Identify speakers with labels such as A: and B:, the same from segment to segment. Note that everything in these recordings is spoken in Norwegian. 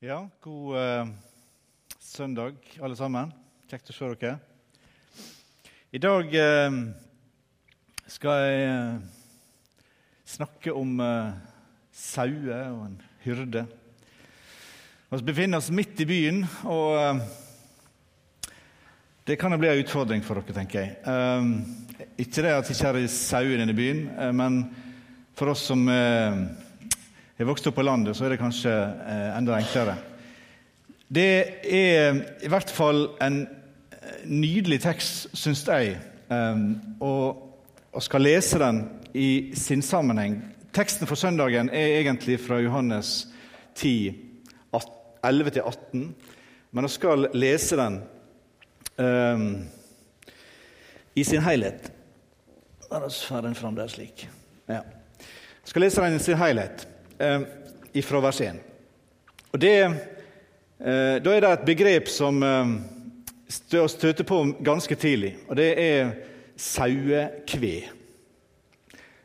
A: Ja, god eh, søndag, alle sammen. Kjekt å se dere. I dag eh, skal jeg eh, snakke om eh, sauer og en hyrde. Vi befinner oss midt i byen, og eh, det kan jo bli en utfordring for dere, tenker jeg. Eh, ikke det at det ikke er sauer i denne byen, men for oss som eh, har vokst opp på landet, så er det kanskje eh, enda enklere. Det er i hvert fall en eh, nydelig tekst, syns jeg, eh, og, og skal lese den i sin sammenheng. Teksten for søndagen er egentlig fra Johannes 10, 11-18, men jeg skal lese den um, i sin helhet. Få den fram der slik. Ja. Jeg skal lese den i sin helhet eh, fra vers 1. Og det, eh, da er det et begrep som eh, støter på ganske tidlig, og det er sauekve.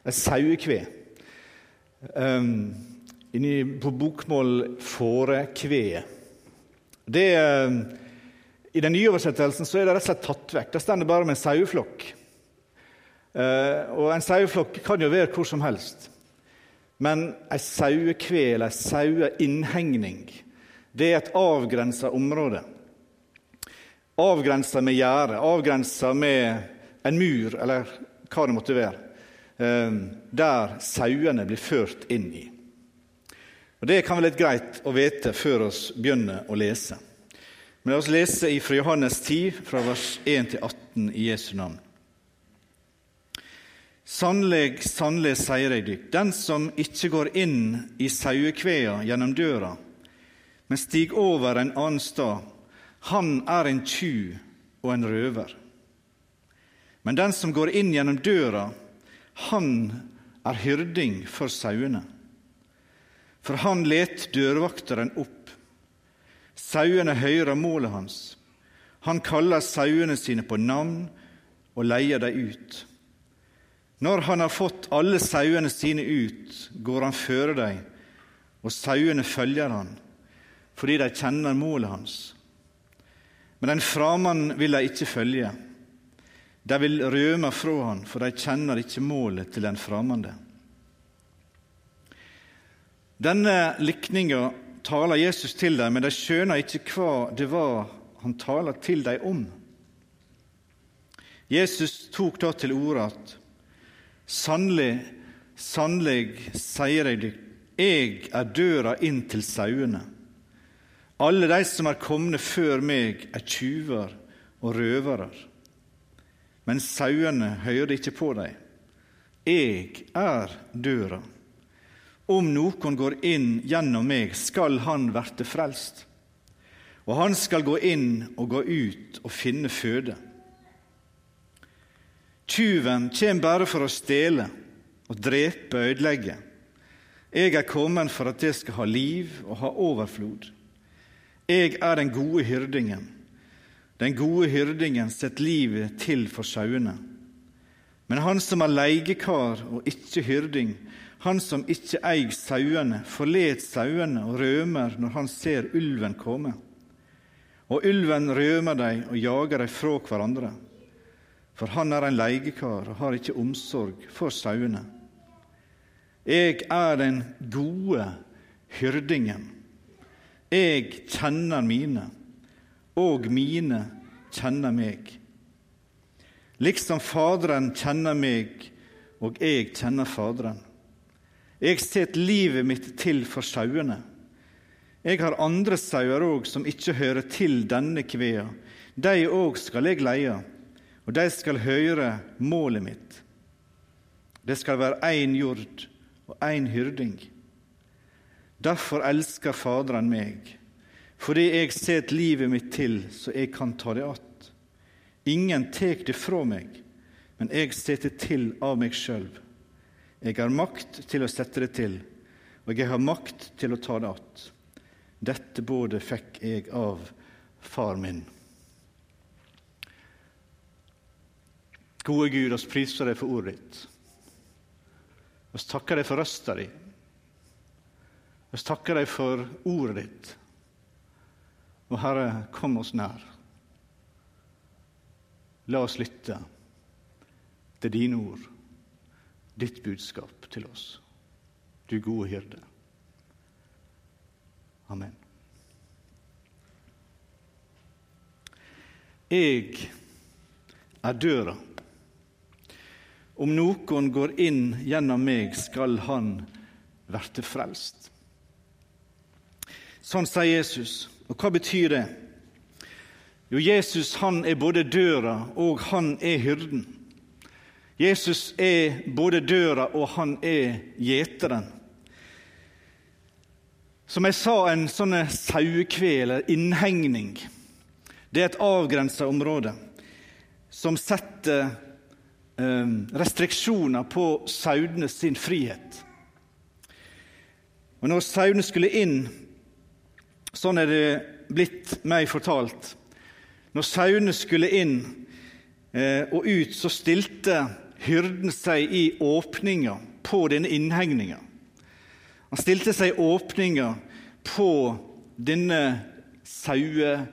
A: Sauekve. Um, på bokmål fårekveet. Det, I den nye oversettelsen så er det rett og slett tatt vekk. Det står bare med en saueflokk. Uh, og en saueflokk kan jo være hvor som helst. Men ei sauekvel, ei saueinnhegning, det er et avgrensa område. Avgrensa med gjerde, avgrensa med en mur, eller hva det måtte være, eh, der sauene blir ført inn i. Og Det kan være litt greit å vite før vi begynner å lese. Men la oss lese fra Johannes 10, fra vers 1 til 18 i Jesu navn. Sannelig, sannelig, sier jeg dykk, den som ikke går inn i sauekvea gjennom døra, men stig over en annen stad, han er en tjuv og en røver. Men den som går inn gjennom døra, han er hyrding for sauene. For han let dørvakteren opp. Sauene hører målet hans. Han kaller sauene sine på navn og leier dem ut. Når han har fått alle sauene sine ut, går han føre dem, og sauene følger han, fordi de kjenner målet hans. Men den framannen vil de ikke følge. De vil røme fra han, for de kjenner ikke målet til den framande. Denne likninga taler Jesus til dem, men de skjønner ikke hva det var han taler til dem om. Jesus tok da til orde at Sannelig, sannelig, sier jeg dykk, jeg er døra inn til sauene. Alle de som er komne før meg, er tjuver og røvere. Men sauene hører ikke på dem. Jeg er døra. Om noen går inn gjennom meg, skal han verte frelst. Og han skal gå inn og gå ut og finne føde. Tyven kommer bare for å stjele og drepe og ødelegge. Jeg er kommet for at det skal ha liv og ha overflod. Jeg er den gode hyrdingen. Den gode hyrdingen setter livet til for sauene. Men han som er leiekar og ikke hyrding, han som ikke eier sauene, forlet sauene og rømer når han ser ulven komme. Og ulven rømer dem og jager dem fra hverandre for han er en leiekar og har ikke omsorg for sauene. Jeg er den gode hyrdingen. Jeg kjenner mine, og mine kjenner meg. Liksom Faderen kjenner meg, og jeg kjenner Faderen. Jeg setter livet mitt til for sauene. Jeg har andre sauer òg som ikke hører til denne kvea. De òg skal jeg leie og de skal høre målet mitt. Det skal være én jord og én hyrding. Derfor elsker Faderen meg, fordi jeg setter livet mitt til så jeg kan ta det att. Ingen tek det fra meg, men jeg setter til av meg sjøl. Jeg har makt til å sette det til, og jeg har makt til å ta det att. Dette både fikk jeg av far min. Gode Gud, oss priser deg for ordet ditt. Vi takker deg for røsta di. Vi takker deg for ordet ditt. Og Herre, kom oss nær. La oss lytte til dine ord, ditt budskap til oss. Du gode hyrde. Amen. Jeg er døra. Om noen går inn gjennom meg, skal han verte frelst. Sånn sier Jesus. Og hva betyr det? Jo, Jesus han er både døra og han er hyrden. Jesus er både døra og han er gjeteren. Som jeg sa, en sånn sauekve eller innhegning. Det er et avgrensa område som setter restriksjoner på sauene sin frihet. Og når sauene skulle inn, sånn er det blitt meg fortalt Når sauene skulle inn eh, og ut, så stilte hyrden seg i åpninga på denne innhegninga. Han stilte seg i åpninga på denne sauekvea.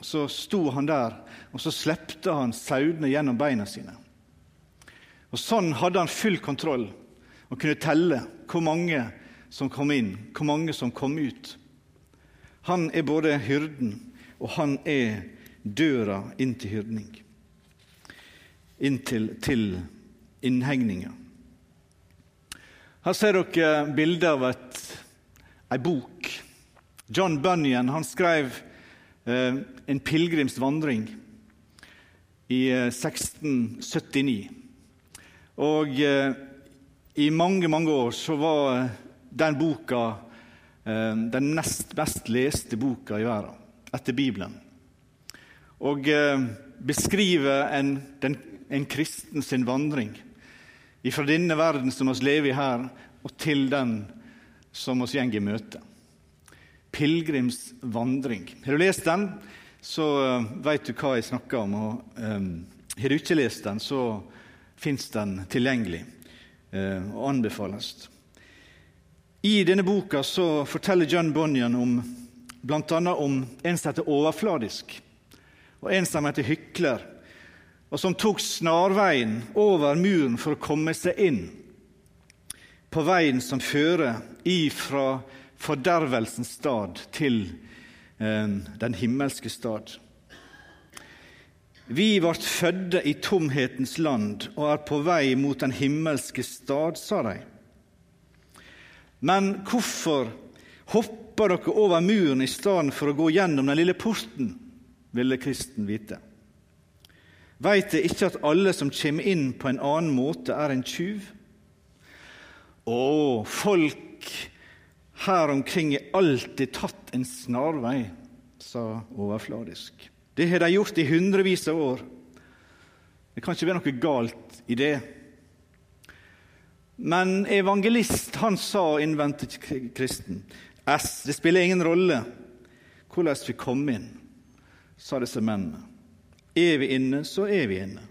A: Så sto han der og så slepte han sauene gjennom beina sine. Og Sånn hadde han full kontroll og kunne telle hvor mange som kom inn, hvor mange som kom ut. Han er både hyrden, og han er døra inn til hyrdning. Inn til, til innhegninga. Her ser dere bilde av et, ei bok. John Bunyan han skrev eh, en pilegrimsvandring i 1679. Eh, og eh, i mange, mange år så var den boka eh, den nest best leste boka i verden, etter Bibelen. Og eh, beskriver en, den, en kristen sin vandring fra denne verden som vi lever i her, og til den som vi går i møte. Pilegrimsvandring. Har du lest den? Så uh, veit du hva jeg snakker om. og um, Har du ikke lest den, så fins den tilgjengelig uh, og anbefales. I denne boka så forteller John Bonnion om bl.a. om en som heter overfladisk, og en som heter hykler, og som tok snarveien over muren for å komme seg inn på veien som fører ifra fordervelsens stad til den himmelske stad. Vi ble fødde i tomhetens land og er på vei mot den himmelske stad, sa de. Men hvorfor hopper dere over muren i stedet for å gå gjennom den lille porten, ville kristen vite. Veit dere ikke at alle som kommer inn på en annen måte, er en tjuv? Å, folk her omkring er alltid tatt en snarvei, sa overfladisk. Det har de gjort i hundrevis av år. Det kan ikke være noe galt i det. Men evangelist han sa, innvendte kristen, S, det spiller ingen rolle hvordan vi kom inn, sa disse mennene. Er vi inne, så er vi inne.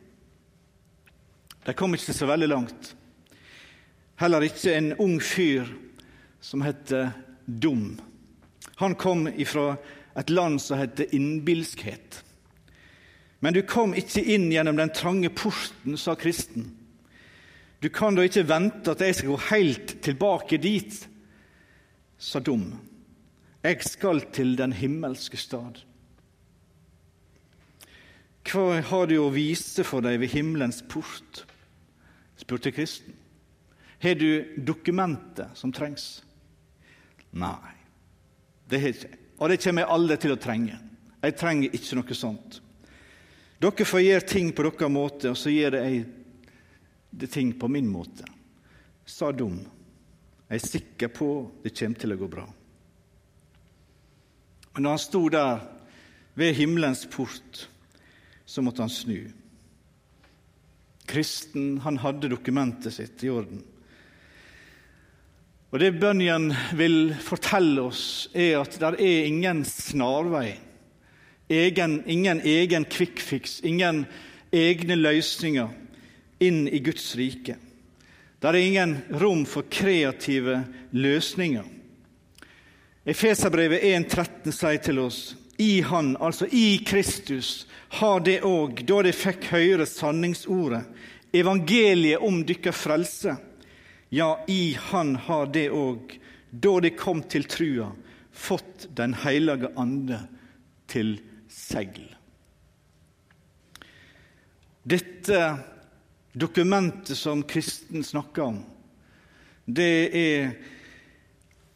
A: De kom ikke så veldig langt. Heller ikke en ung fyr som heter Dum. Han kom ifra et land som heter innbilskhet. Men du kom ikke inn gjennom den trange porten, sa kristen. Du kan da ikke vente at jeg skal gå helt tilbake dit, sa Dum. Jeg skal til den himmelske stad. Hva har du å vise for deg ved himmelens port? spurte kristen. Har du dokumentet som trengs? Nei, det har ikke Og det kommer jeg aldri til å trenge. Jeg trenger ikke noe sånt. Dere får gjøre ting på deres måte, og så gjør jeg det ting på min måte, sa Dum. Jeg er sikker på det kommer til å gå bra. Men når han sto der ved himmelens port, så måtte han snu. Kristen han hadde dokumentet sitt i orden. Og Det bønnen vil fortelle oss, er at det er ingen snarvei. Egen, ingen egen kvikkfiks, ingen egne løsninger inn i Guds rike. Det er ingen rom for kreative løsninger. Efeserbrevet 1,13 sier til oss i Han, altså i Kristus, har det òg, da de fikk høre sanningsordet, evangeliet om dykkar frelse. Ja, i Han har det òg, da de kom til trua, fått Den hellige ande til segl. Dette dokumentet som kristen snakker om, det er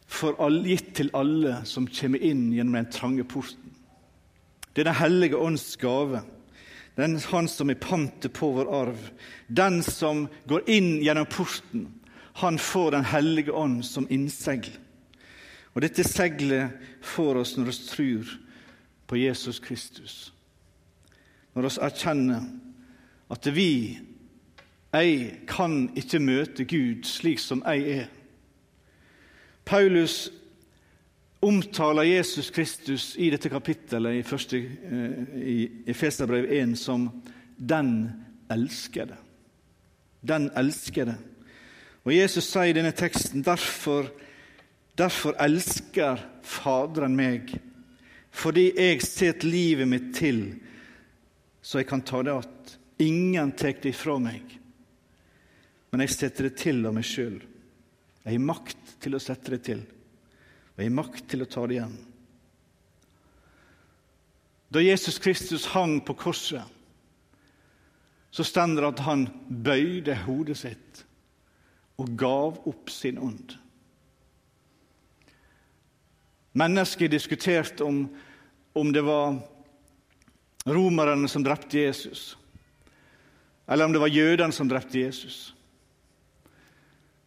A: for all, gitt til alle som kommer inn gjennom den trange porten. Det er Den hellige ånds gave. Den Han som er pantet på vår arv. Den som går inn gjennom porten, han får Den hellige ånd som innsegl. Og dette seglet får oss når vi tror på Jesus Kristus. Når vi erkjenner at vi, jeg, kan ikke møte Gud slik som jeg er. Paulus omtaler Jesus Kristus i dette kapittelet i, første, eh, i Efeserbrev 1 som 'den elskede'. Den elskede. Og Jesus sier i denne teksten derfor, derfor elsker Faderen meg, fordi jeg setter livet mitt til så jeg kan ta det att. Ingen tar det ifra meg, men jeg setter det til av meg sjøl. Jeg har makt til å sette det til og jeg har makt til å ta det igjen. Da Jesus Kristus hang på korset, så stender det at han bøyde hodet sitt og gav opp sin ånd. Mennesket diskuterte om, om det var romerne som drepte Jesus, eller om det var jødene som drepte Jesus.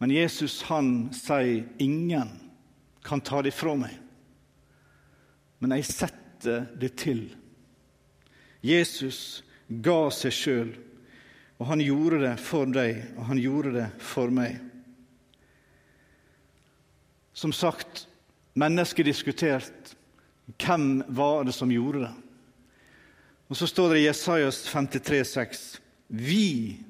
A: Men Jesus han sier ingen kan ta det fra meg, men jeg setter det til. Jesus ga seg sjøl, og han gjorde det for deg, og han gjorde det for meg. Som sagt, mennesker diskutert hvem var det som gjorde det. Og Så står det i Jesajas 53, 53,6.: Vi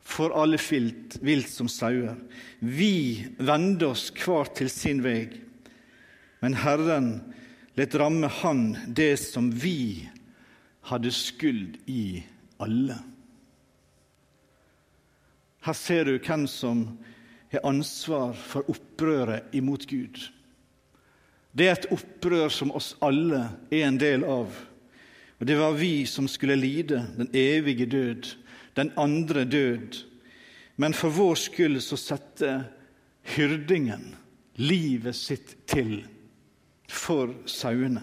A: for alle filt, vilt som sauer. Vi vende oss hver til sin veg. Men Herren let ramme Han det som vi hadde skyld i alle. Her ser du hvem som har ansvar for opprøret imot Gud. Det er et opprør som oss alle er en del av. Og det var vi som skulle lide den evige død den andre død. Men for vår skyld så sette hyrdingen livet sitt til for sauene.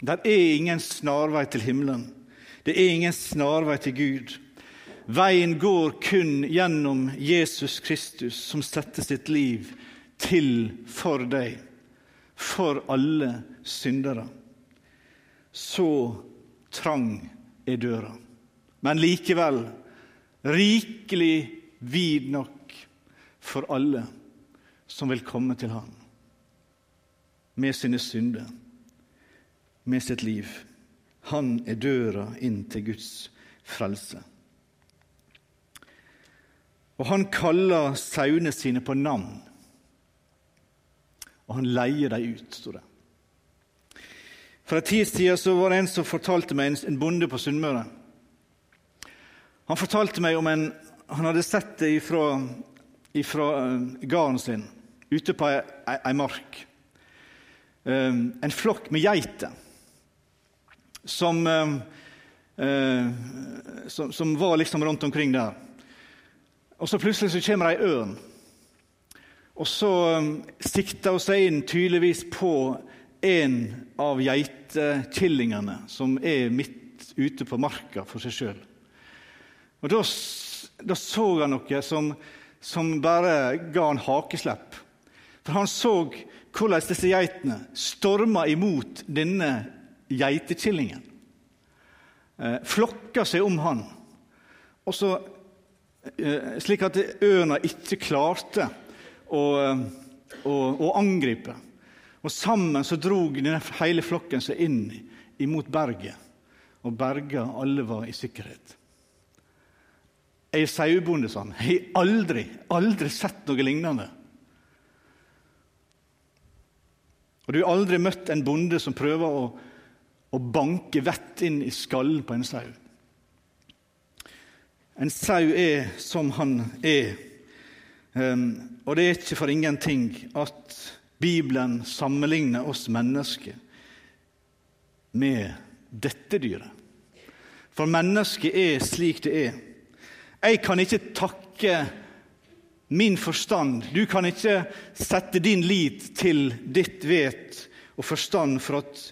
A: Der er ingen snarvei til himmelen. Det er ingen snarvei til Gud. Veien går kun gjennom Jesus Kristus, som setter sitt liv til for deg, for alle syndere. Så trang er døra men likevel rikelig vid nok for alle som vil komme til ham med sine synder, med sitt liv. Han er døra inn til Guds frelse. Og han kaller sauene sine på navn, og han leier dem ut, står det. For en tid siden var det en som fortalte meg, en bonde på Sunnmøre han fortalte meg om en Han hadde sett det ifra, ifra gården sin ute på ei, ei, mark. Uh, en flokk med geiter som, uh, som, som var liksom rundt omkring der. Og så plutselig så kommer ei ørn. Og så sikter hun seg inn tydeligvis på en av geitekillingene som er midt ute på marka for seg sjøl. Og Da, da så han noe som, som bare ga han hakeslepp. For han så hvordan disse geitene storma imot denne geitekillingen. Eh, flokka seg om han. Og så, slik at ørna ikke klarte å, å, å angripe. Og Sammen så drog hele flokken seg inn imot berget, og berga alle var i sikkerhet. Jeg er sauebonde, sa han. Jeg har aldri, aldri sett noe lignende. Og du har aldri møtt en bonde som prøver å, å banke vett inn i skallen på en sau. En sau er som han er. Um, og det er ikke for ingenting at Bibelen sammenligner oss mennesker med dette dyret. For mennesket er slik det er. Jeg kan ikke takke min forstand. Du kan ikke sette din lit til ditt vet og forstand for at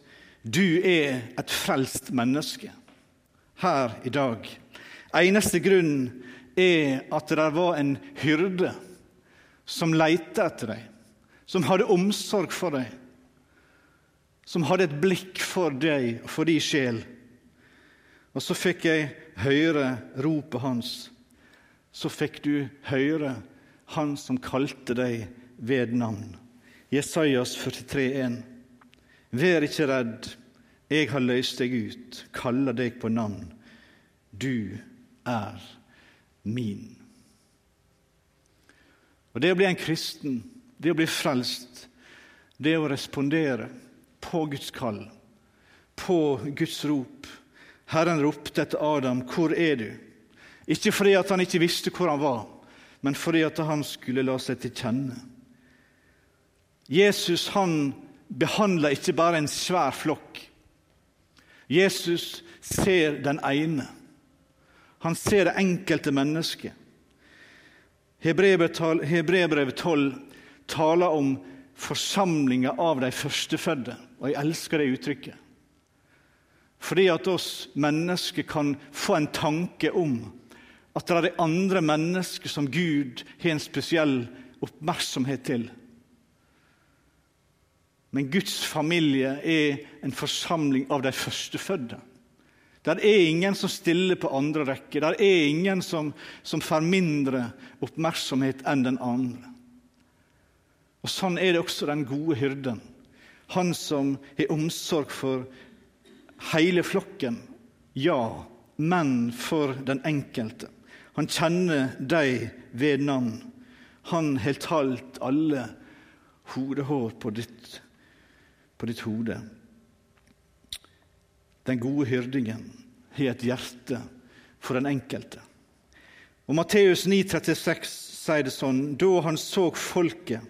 A: du er et frelst menneske her i dag. Eneste grunn er at det var en hyrde som lette etter deg, som hadde omsorg for deg, som hadde et blikk for deg og for din sjel. Og så fikk jeg høre ropet hans. Så fikk du høre han som kalte deg ved navn. Jesajas 43,1. Vær ikke redd, jeg har løst deg ut, kaller deg på navn. Du er min. Og Det å bli en kristen, det å bli frelst, det å respondere på Guds kall, på Guds rop. Herren ropte etter Adam, 'Hvor er du?' Ikke fordi at han ikke visste hvor han var, men fordi at han skulle la seg til kjenne. Jesus han behandler ikke bare en svær flokk. Jesus ser den ene. Han ser det enkelte mennesket. Hebreerbrevet 12 taler om forsamlinga av de førstefødde, og jeg elsker det uttrykket. Fordi at oss mennesker kan få en tanke om at det er andre mennesker som Gud har en spesiell oppmerksomhet til. Men Guds familie er en forsamling av de førstefødte. Der er ingen som stiller på andre rekke. Der er ingen som, som får mindre oppmerksomhet enn den andre. Og Sånn er det også den gode hyrden. Han som har omsorg for hele flokken. Ja, men for den enkelte. Han kjenner deg ved navn. Han har talt alle hodehår på ditt, på ditt hode. Den gode hyrdingen har et hjerte for den enkelte. Og Matteus 9,36 sier det sånn Da han så folket,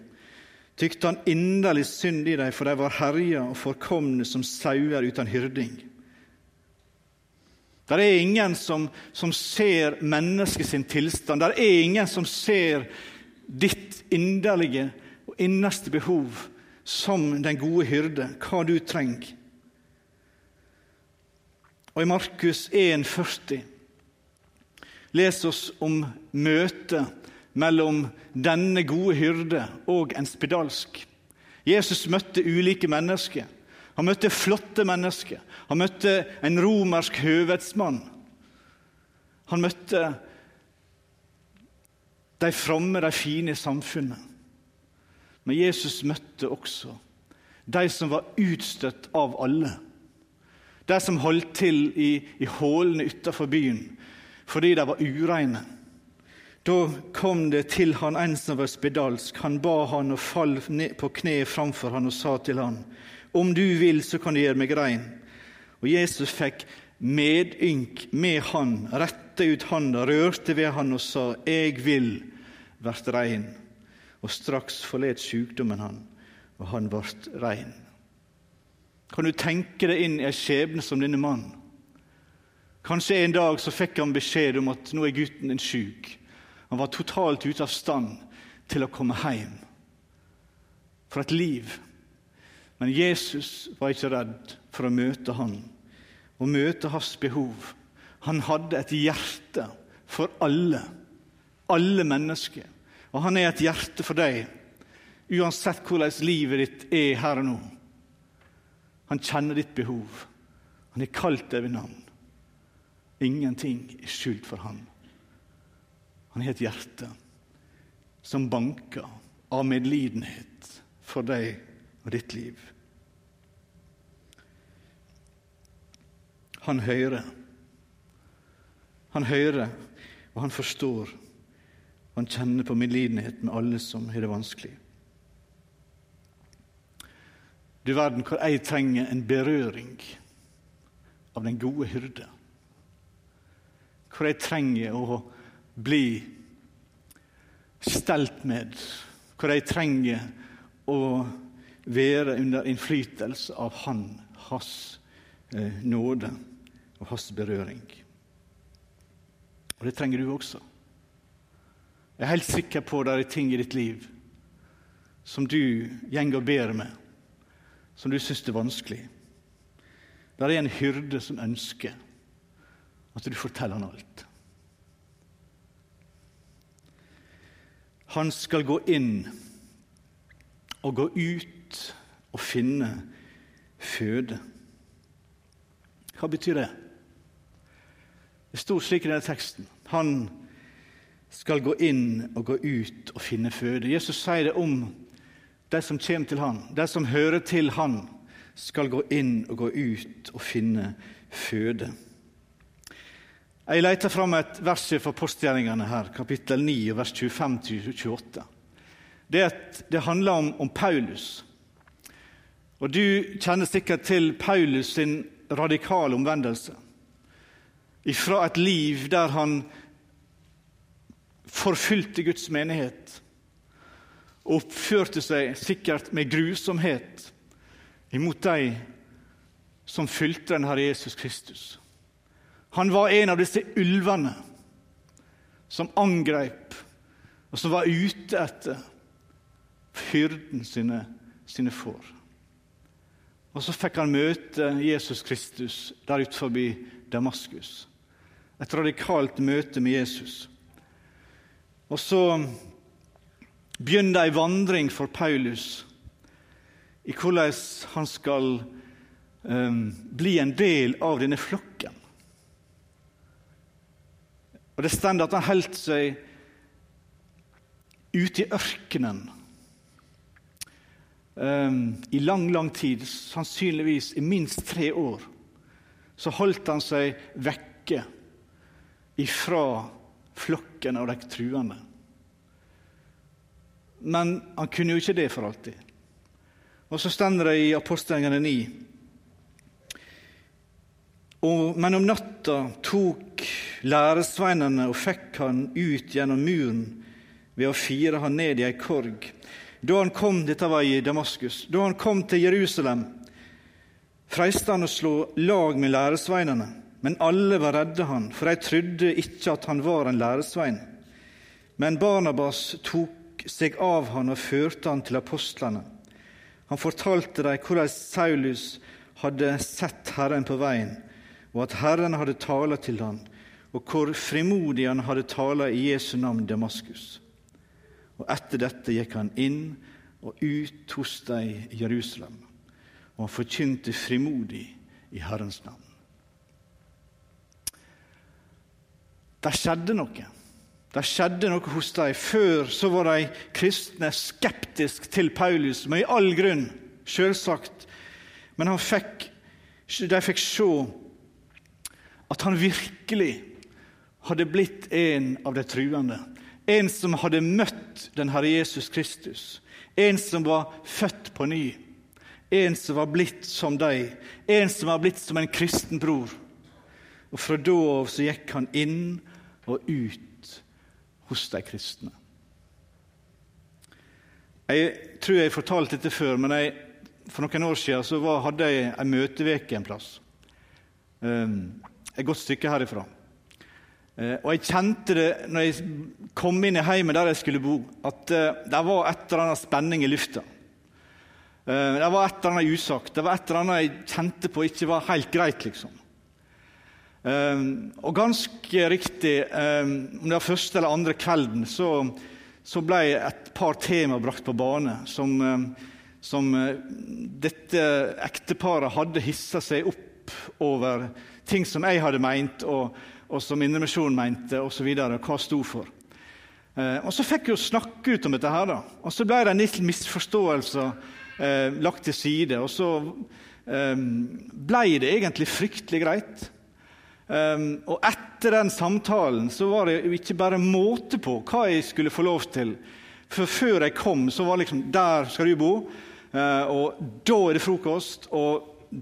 A: tykte han inderlig synd i dem, for de var herja og forkomne som sauer uten hyrding. Det er ingen som, som ser mennesket sin tilstand. Det er ingen som ser ditt inderlige og innerste behov som den gode hyrde, hva du trenger. Og I Markus 1,40 leser oss om møtet mellom denne gode hyrde og en spedalsk. Jesus møtte ulike mennesker. Han møtte flotte mennesker. Han møtte en romersk høvedsmann. Han møtte de fromme, de fine i samfunnet. Men Jesus møtte også de som var utstøtt av alle. De som holdt til i, i hålene utenfor byen fordi de var ureine. Da kom det til han en som var spedalsk. Han ba han og fall på kne framfor han og sa til han, om du vil, så kan du gjøre meg rein. Og Jesus fikk medynk med han, rette ut handa, rørte ved han og sa, Jeg vil vert rein. Og straks forlot sykdommen han, og han vart rein. Kan du tenke deg inn i en skjebne som denne mannen? Kanskje en dag så fikk han beskjed om at nå er gutten din syk. Han var totalt ute av stand til å komme hjem. For et liv men Jesus var ikke redd for å møte han og møte hans behov. Han hadde et hjerte for alle, alle mennesker. Og han er et hjerte for deg, uansett hvordan livet ditt er her og nå. Han kjenner ditt behov. Han har kalt deg ved navn. Ingenting er skjult for han. Han har et hjerte som banker av medlidenhet for deg og ditt liv. Han hører. Han hører, og han forstår. Han kjenner på medlidenhet med alle som har det vanskelig. Du verden hvor jeg trenger en berøring av den gode hyrde. Hvor jeg trenger å bli stelt med. Hvor jeg trenger å være under innflytelse av Han, Hans eh, nåde og Hans berøring. Og det trenger du også. Jeg er helt sikker på at det er ting i ditt liv som du går og ber med som du syns er vanskelig. Det er en hyrde som ønsker at du forteller han alt. Han skal gå inn og gå ut og finne føde. Hva betyr det? Det står slik i denne teksten. Han skal gå inn og gå ut og finne føde. Jesus sier det om de som kommer til han, de som hører til han, skal gå inn og gå ut og finne føde. Jeg leter fram et vers fra postgjerningene her, kapittel 9, vers 25-28. Det, det, handler om, om, Paulus. Og Du kjenner sikkert til Paulus sin radikale omvendelse. Fra et liv der han forfulgte Guds menighet og oppførte seg sikkert med grusomhet imot de som fulgte den Herre Jesus Kristus. Han var en av disse ulvene som angrep, og som var ute etter hyrden sine, sine får. Og så fikk han møte Jesus Kristus der ute forbi Damaskus. Et radikalt møte med Jesus. Og så begynner ei vandring for Paulus i hvordan han skal um, bli en del av denne flokken. Og Det står at han holdt seg ute i ørkenen um, i lang, lang tid, sannsynligvis i minst tre år. Så holdt han seg vekke ifra flokken av de truende. Men han kunne jo ikke det for alltid. Og så stender det i apostelgjengene 9 Men om natta tok læresveinene og fikk han ut gjennom muren ved å fire han ned i ei korg. Da han kom, Dette var i Damaskus. Da han kom til Jerusalem, freiste han å slå lag med læresveinene. Men alle var redde han, for de trodde ikke at han var en læresvein. Men Barnabas tok seg av han og førte han til apostlene. Han fortalte dem hvordan Saulus hadde sett Herren på veien, og at Herren hadde talt til ham, og hvor frimodig han hadde talt i Jesu navn Damaskus. Og Etter dette gikk han inn og ut hos dem i Jerusalem, og han forkynte frimodig i Herrens navn. Det skjedde noe. Det skjedde noe hos dem. Før så var de kristne skeptiske til Paulus, med all grunn, selvsagt. Men fikk, de fikk se at han virkelig hadde blitt en av de truende. En som hadde møtt den Herre Jesus Kristus. En som var født på ny. En som var blitt som deg. En som var blitt som en kristen bror. Og Fra da av så gikk han inn og ut hos de kristne. Jeg tror jeg fortalte dette før, men jeg, for noen år siden var, hadde jeg en møteveke en plass. Um, et godt stykke herifra. Uh, og jeg kjente det når jeg kom inn i heimen der jeg skulle bo, at uh, det var et eller annet spenning i lufta. Uh, det var et eller annet usagt. Det var et eller annet jeg kjente på ikke var helt greit. liksom. Ehm, og ganske riktig, ehm, om det var første eller andre kvelden, så, så ble et par tema brakt på bane som, ehm, som eh, dette ekteparet hadde hissa seg opp over ting som jeg hadde meint, og, og som Indremisjonen mente, osv. Hva sto for. Og Så fikk jo snakke ut om dette, her da. og så ble det en liten misforståelse eh, lagt til side. Og så eh, ble det egentlig fryktelig greit. Um, og etter den samtalen så var det jo ikke bare måte på hva jeg skulle få lov til. For før jeg kom, så var det liksom Der skal du bo. Eh, og da er det frokost, og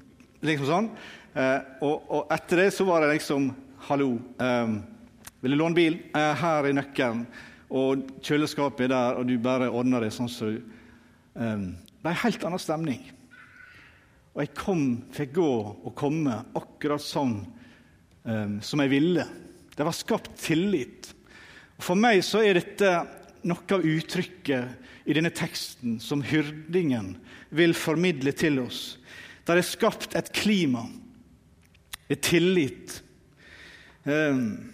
A: liksom sånn. Eh, og, og, etter det så var det liksom Hallo, um, vil du låne bil? Eh, her er nøkkelen. Og kjøleskapet er der, og du bare ordner det sånn som så, um, Det er en helt annen stemning. Og jeg kom, fikk gå og komme akkurat sånn um, som jeg ville. Det var skapt tillit. For meg så er dette noe av uttrykket i denne teksten som hyrdingen vil formidle til oss. Der er skapt et klima, et tillit. Um,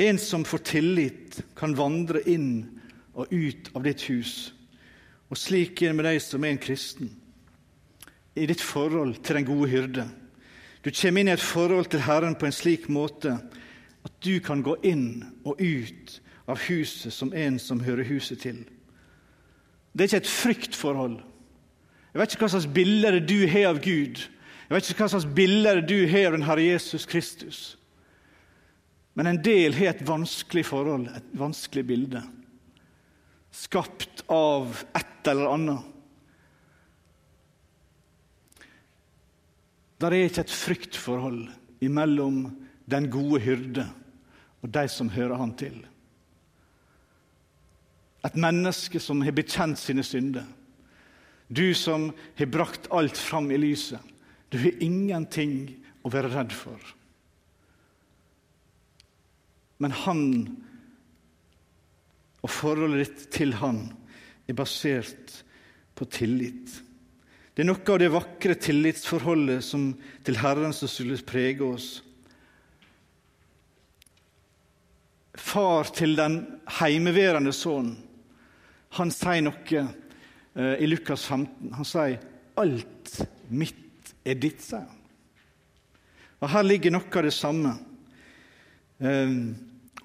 A: en som får tillit, kan vandre inn og ut av ditt hus. Og slik er det med deg som er en kristen, i ditt forhold til den gode hyrde. Du kommer inn i et forhold til Herren på en slik måte at du kan gå inn og ut av huset som en som hører huset til. Det er ikke et fryktforhold. Jeg vet ikke hva slags bilder du har av Gud. Jeg vet ikke hva slags bilder du har av den Herre Jesus Kristus. Men en del har et vanskelig forhold, et vanskelig bilde. Skapt av et eller annet. Der er ikke et fryktforhold mellom den gode hyrde og de som hører han til. Et menneske som har bekjent sine synder. Du som har brakt alt fram i lyset. Du har ingenting å være redd for. Men han og forholdet ditt til han er basert på tillit. Det er noe av det vakre tillitsforholdet som til Herren som skulle prege oss. Far til den heimeværende sønnen, han sier noe eh, i Lukas 15. Han sier 'alt mitt er ditt', sier han. Og Her ligger noe av det samme. Um,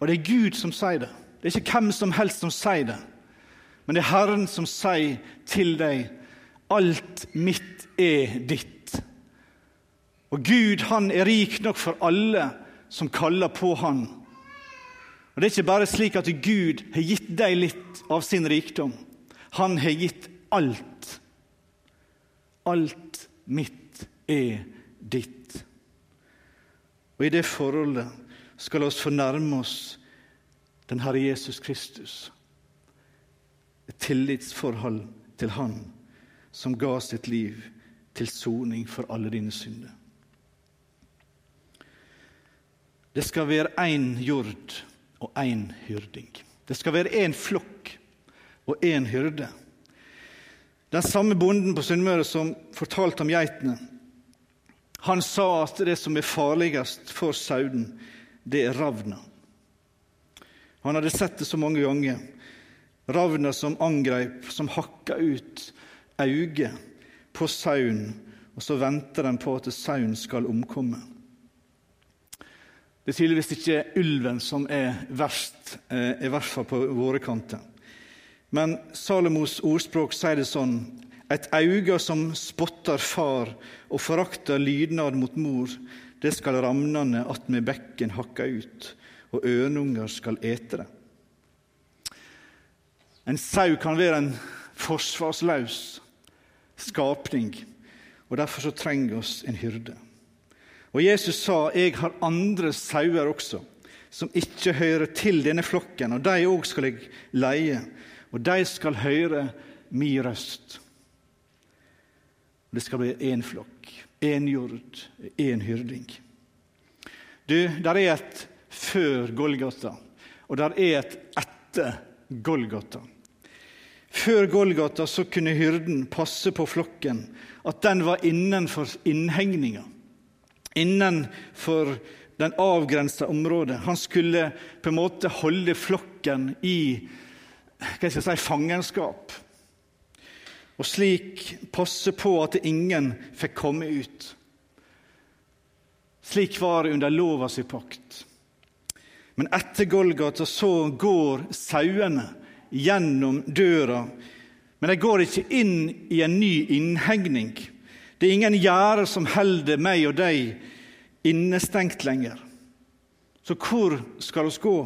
A: og det er Gud som sier det. Det er ikke hvem som helst som sier det. Men det er Herren som sier til deg alt mitt er ditt. Og Gud han er rik nok for alle som kaller på Han. Og Det er ikke bare slik at Gud har gitt deg litt av sin rikdom. Han har gitt alt. Alt mitt er ditt. Og i det forholdet skal oss fornærme oss den Herre Jesus Kristus. Et tillitsforhold til Han som ga sitt liv til soning for alle dine synder. Det skal være én jord og én hyrding. Det skal være én flokk og én hyrde. Den samme bonden på Sunnmøre som fortalte om geitene, han sa at det som er farligst for sauden, det er ravna. Han hadde sett det så mange ganger. Ravna som angrep, som hakka ut øyet på sauen, og så venter den på at sauen skal omkomme. Det er tydeligvis ikke ulven som er verst, eh, i hvert fall på våre kanter. Men Salomos ordspråk sier det sånn et øye som spotter far og forakter lydnad mot mor, det skal ramnene attmed bekken hakke ut, og ørnunger skal ete det. En sau kan være en forsvarsløs skapning, og derfor så trenger oss en hyrde. Og Jesus sa, 'Jeg har andre sauer også, som ikke hører til denne flokken,' 'og de òg skal jeg leie, og de skal høre mi røst.' Det skal bli én flokk, én jord, én hyrding. Du, der er et før Golgata, og der er et etter Golgata. Før Golgata så kunne hyrden passe på flokken, at den var innenfor innhegninga, innenfor den avgrensa området. Han skulle på en måte holde flokken i hva skal jeg si, fangenskap og slik passe på at ingen fikk komme ut. Slik var det under lova si pakt. Men etter Golgata så går sauene gjennom døra. Men jeg går ikke inn i en ny innhegning. Det er ingen gjerde som holder meg og deg innestengt lenger. Så hvor skal oss gå?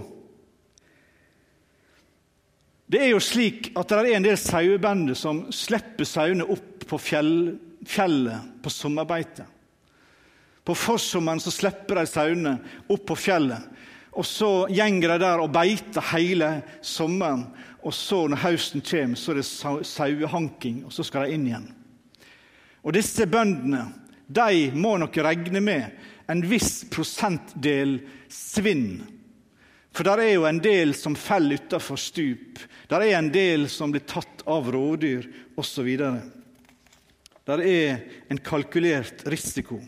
A: Det er jo slik at det er en del sauebønder som slipper sauene opp på fjell, fjellet på sommerbeite. På forsommeren så slipper de sauene opp på fjellet. Og så gjenger de der og beiter hele sommeren. Og så når høsten kommer, så er det sauehanking, og så skal de inn igjen. Og disse bøndene de må nok regne med en viss prosentdel svinn. For der er jo en del som faller utafor stup. Der er en del som blir tatt av rådyr osv. Der er en kalkulert risiko.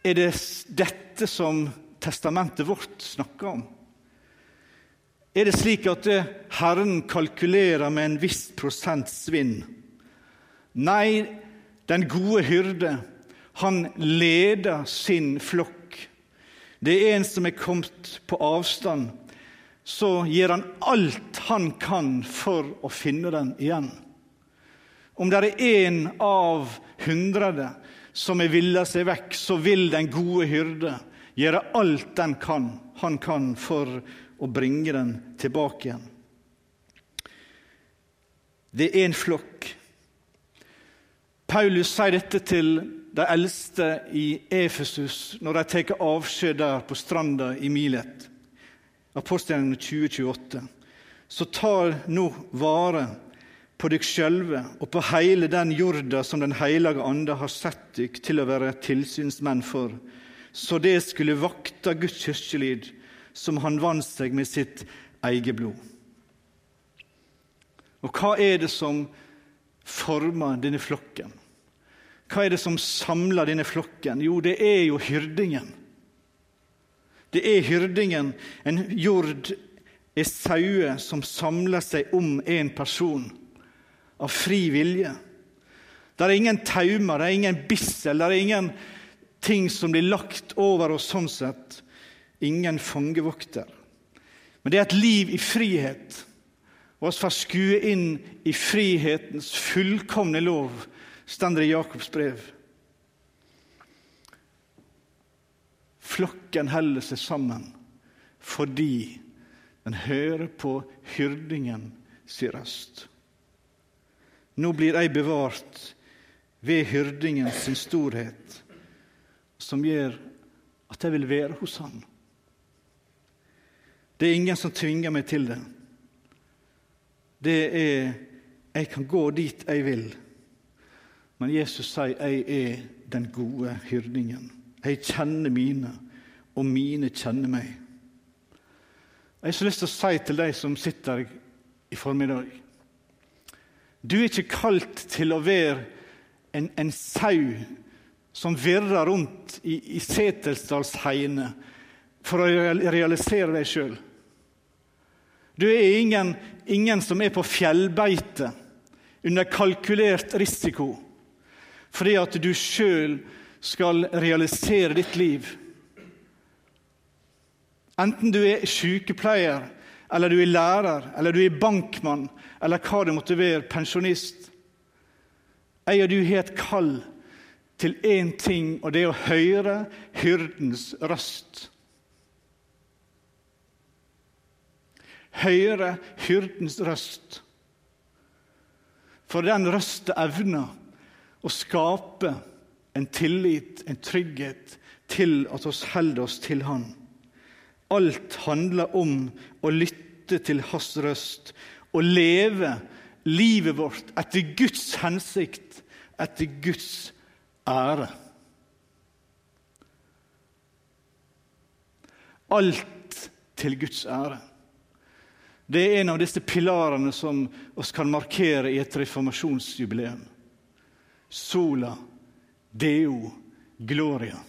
A: Er det dette som testamentet vårt snakker om? Er det slik at Herren kalkulerer med en viss prosent svinn? Nei, den gode hyrde, han leder sin flokk. Det er en som er kommet på avstand. Så gjør han alt han kan for å finne den igjen. Om det er én av hundre som er villa seg vekk, så vil den gode hyrde gjøre alt den kan, han kan for å bringe den tilbake igjen. Det er en flokk. Paulus sier dette til de eldste i Efesus når de tar avskjed der på stranda i Milet. Apostelen 2028. Så tar nå vare på dykk sjølve og på hele den jorda som Den heilage ande har sett dykk til å være tilsynsmenn for, så det skulle vakta Guds kirkelyd, som han vant seg med sitt eget blod. Og hva er det som former denne flokken? Hva er det som samler denne flokken? Jo, det er jo hyrdingen. Det er hyrdingen. En jord er sauer som samler seg om en person av fri vilje. Det er ingen taumer, det er ingen bissel, det er ingen ting som blir lagt over oss sånn sett. Ingen fangevokter. Men det er et liv i frihet. Og oss får skue inn i frihetens fullkomne lov, står det i Jakobs brev. Flokken holder seg sammen fordi den hører på hyrdingen sin røst. Nå blir jeg bevart ved hyrdingen sin storhet, som gjør at jeg vil være hos Han. Det er ingen som tvinger meg til det. Det er Jeg kan gå dit jeg vil. Men Jesus sier, 'Jeg er den gode hyrdingen'. Jeg kjenner mine, og mine kjenner meg. Jeg har så lyst til å si til deg som sitter i formiddag du er ikke kalt til å være en, en sau som virrer rundt i, i Setesdalsheiene for å realisere deg sjøl. Du er ingen, ingen som er på fjellbeite under kalkulert risiko fordi at du sjøl skal realisere ditt liv. Enten du er sykepleier eller du er lærer, eller du er bankmann, eller hva det måtte være, pensjonist. Jeg og du har et kall til én ting, og det er å høre hyrdens røst. Høre hyrdens røst. For den røsta evner å skape en tillit, en trygghet, til at oss holder oss til Han. Alt handler om å lytte til Hans røst og leve livet vårt etter Guds hensikt, etter Guds ære. Alt til Guds ære. Det er en av disse pilarene som oss kan markere i et reformasjonsjubileum. Sola deo gloria.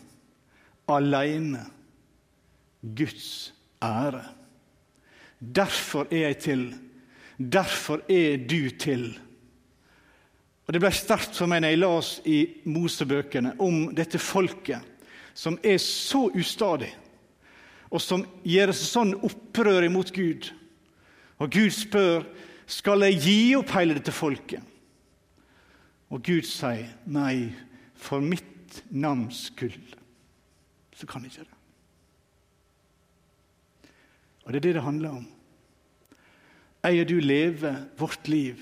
A: Aleine Guds ære. Derfor er jeg til. Derfor er du til. Og Det ble sterkt for meg når jeg las i Mosebøkene om dette folket som er så ustadig, og som gjør sånn opprør imot Gud. Og Gud spør skal jeg gi opp hele dette folket. Og Gud sier nei, for mitt navns skyld så kan jeg ikke det. Og det er det det handler om. Eier du leve vårt liv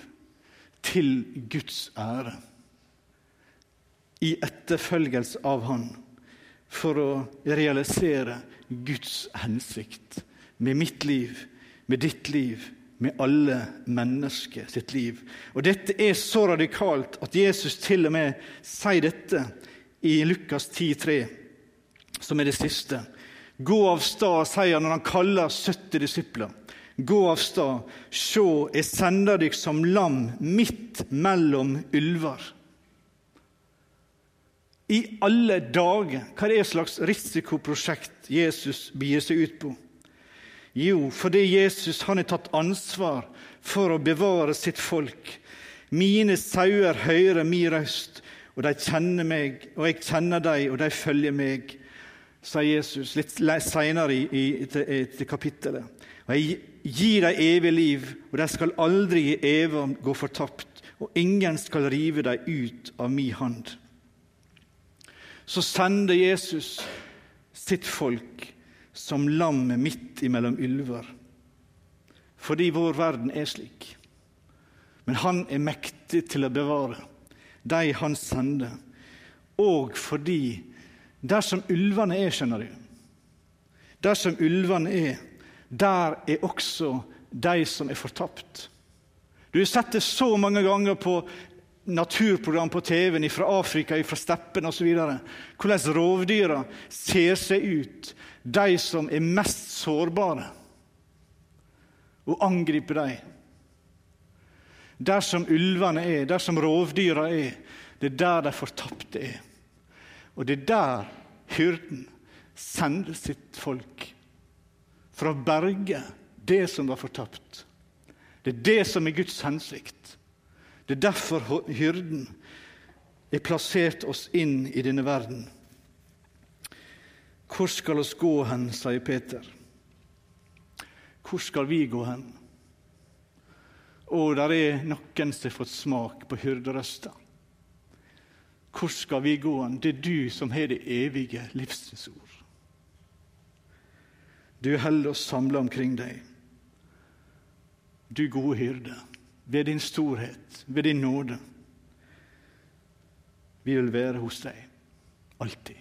A: til Guds ære, i etterfølgelse av Han, for å realisere Guds hensikt med mitt liv, med ditt liv, med alle mennesker sitt liv. Og Dette er så radikalt at Jesus til og med sier dette i Lukas 10,3, som er det siste. Gå av stad, sier han når han kaller 70 disipler. Gå av stad, sjå, jeg sender dykk som lam midt mellom ulver. I alle dager, hva er det slags risikoprosjekt Jesus begir seg ut på? Jo, fordi Jesus han har tatt ansvar for å bevare sitt folk. Mine sauer hører min røst, og de kjenner meg, og jeg kjenner dem, og de følger meg, sier Jesus litt senere i, i, i, i kapittelet. Og jeg gir dem evig liv, og de skal aldri i evig gå fortapt, og ingen skal rive dem ut av min hand. Så sender Jesus sitt folk som lammet midt imellom ulver, Fordi vår verden er slik. Men han er mektig til å bevare de han sender. Og fordi dersom ulvene er, skjønner du Dersom ulvene er, der er også de som er fortapt. Du har sett det så mange ganger på naturprogram på TV-en fra Afrika, fra steppen osv. Hvordan rovdyra ser seg ut de som er mest sårbare, og angripe dem. Der som ulvene er, der som rovdyra er, det er der de fortapte er. Og det er der hyrden sender sitt folk for å berge det som var fortapt. Det er det som er Guds hensikt. Det er derfor hyrden er plassert oss inn i denne verden. Hvor skal oss gå hen, sier Peter. Hvor skal vi gå hen? Å, der er noen som har fått smak på hyrderøsta. Hvor skal vi gå hen? Det er du som har det evige livsens. Du holder oss samla omkring deg. Du gode hyrde, ved din storhet, ved din nåde. Vi vil være hos deg alltid.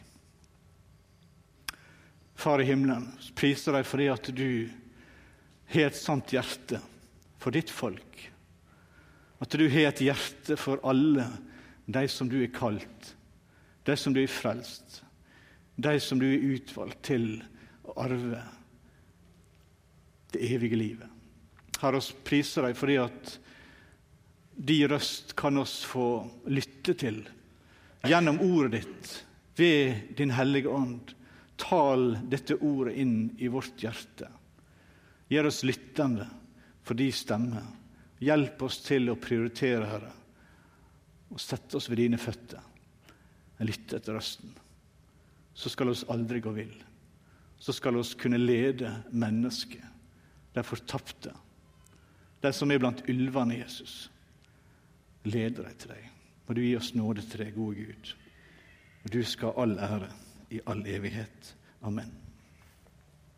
A: Far i himmelen, priser deg fordi at du har et sant hjerte for ditt folk. At du har et hjerte for alle de som du er kalt, de som du er frelst, de som du er utvalgt til å arve det evige livet. Herre, oss priser deg fordi at de røst kan oss få lytte til gjennom ordet ditt, ved Din hellige ånd. Tal dette ordet inn i vårt hjerte. Gjør oss lyttende for de stemmer. Hjelp oss til å prioritere, Herre, og sette oss ved dine føtter. Lytte etter røsten. Så skal oss aldri gå vill. Så skal oss kunne lede mennesket, de fortapte, de som er blant ulvene, Jesus. Leder dem til deg. Må du gi oss nåde til deg, gode Gud. Og du skal ha all ære i all evighet. Amen.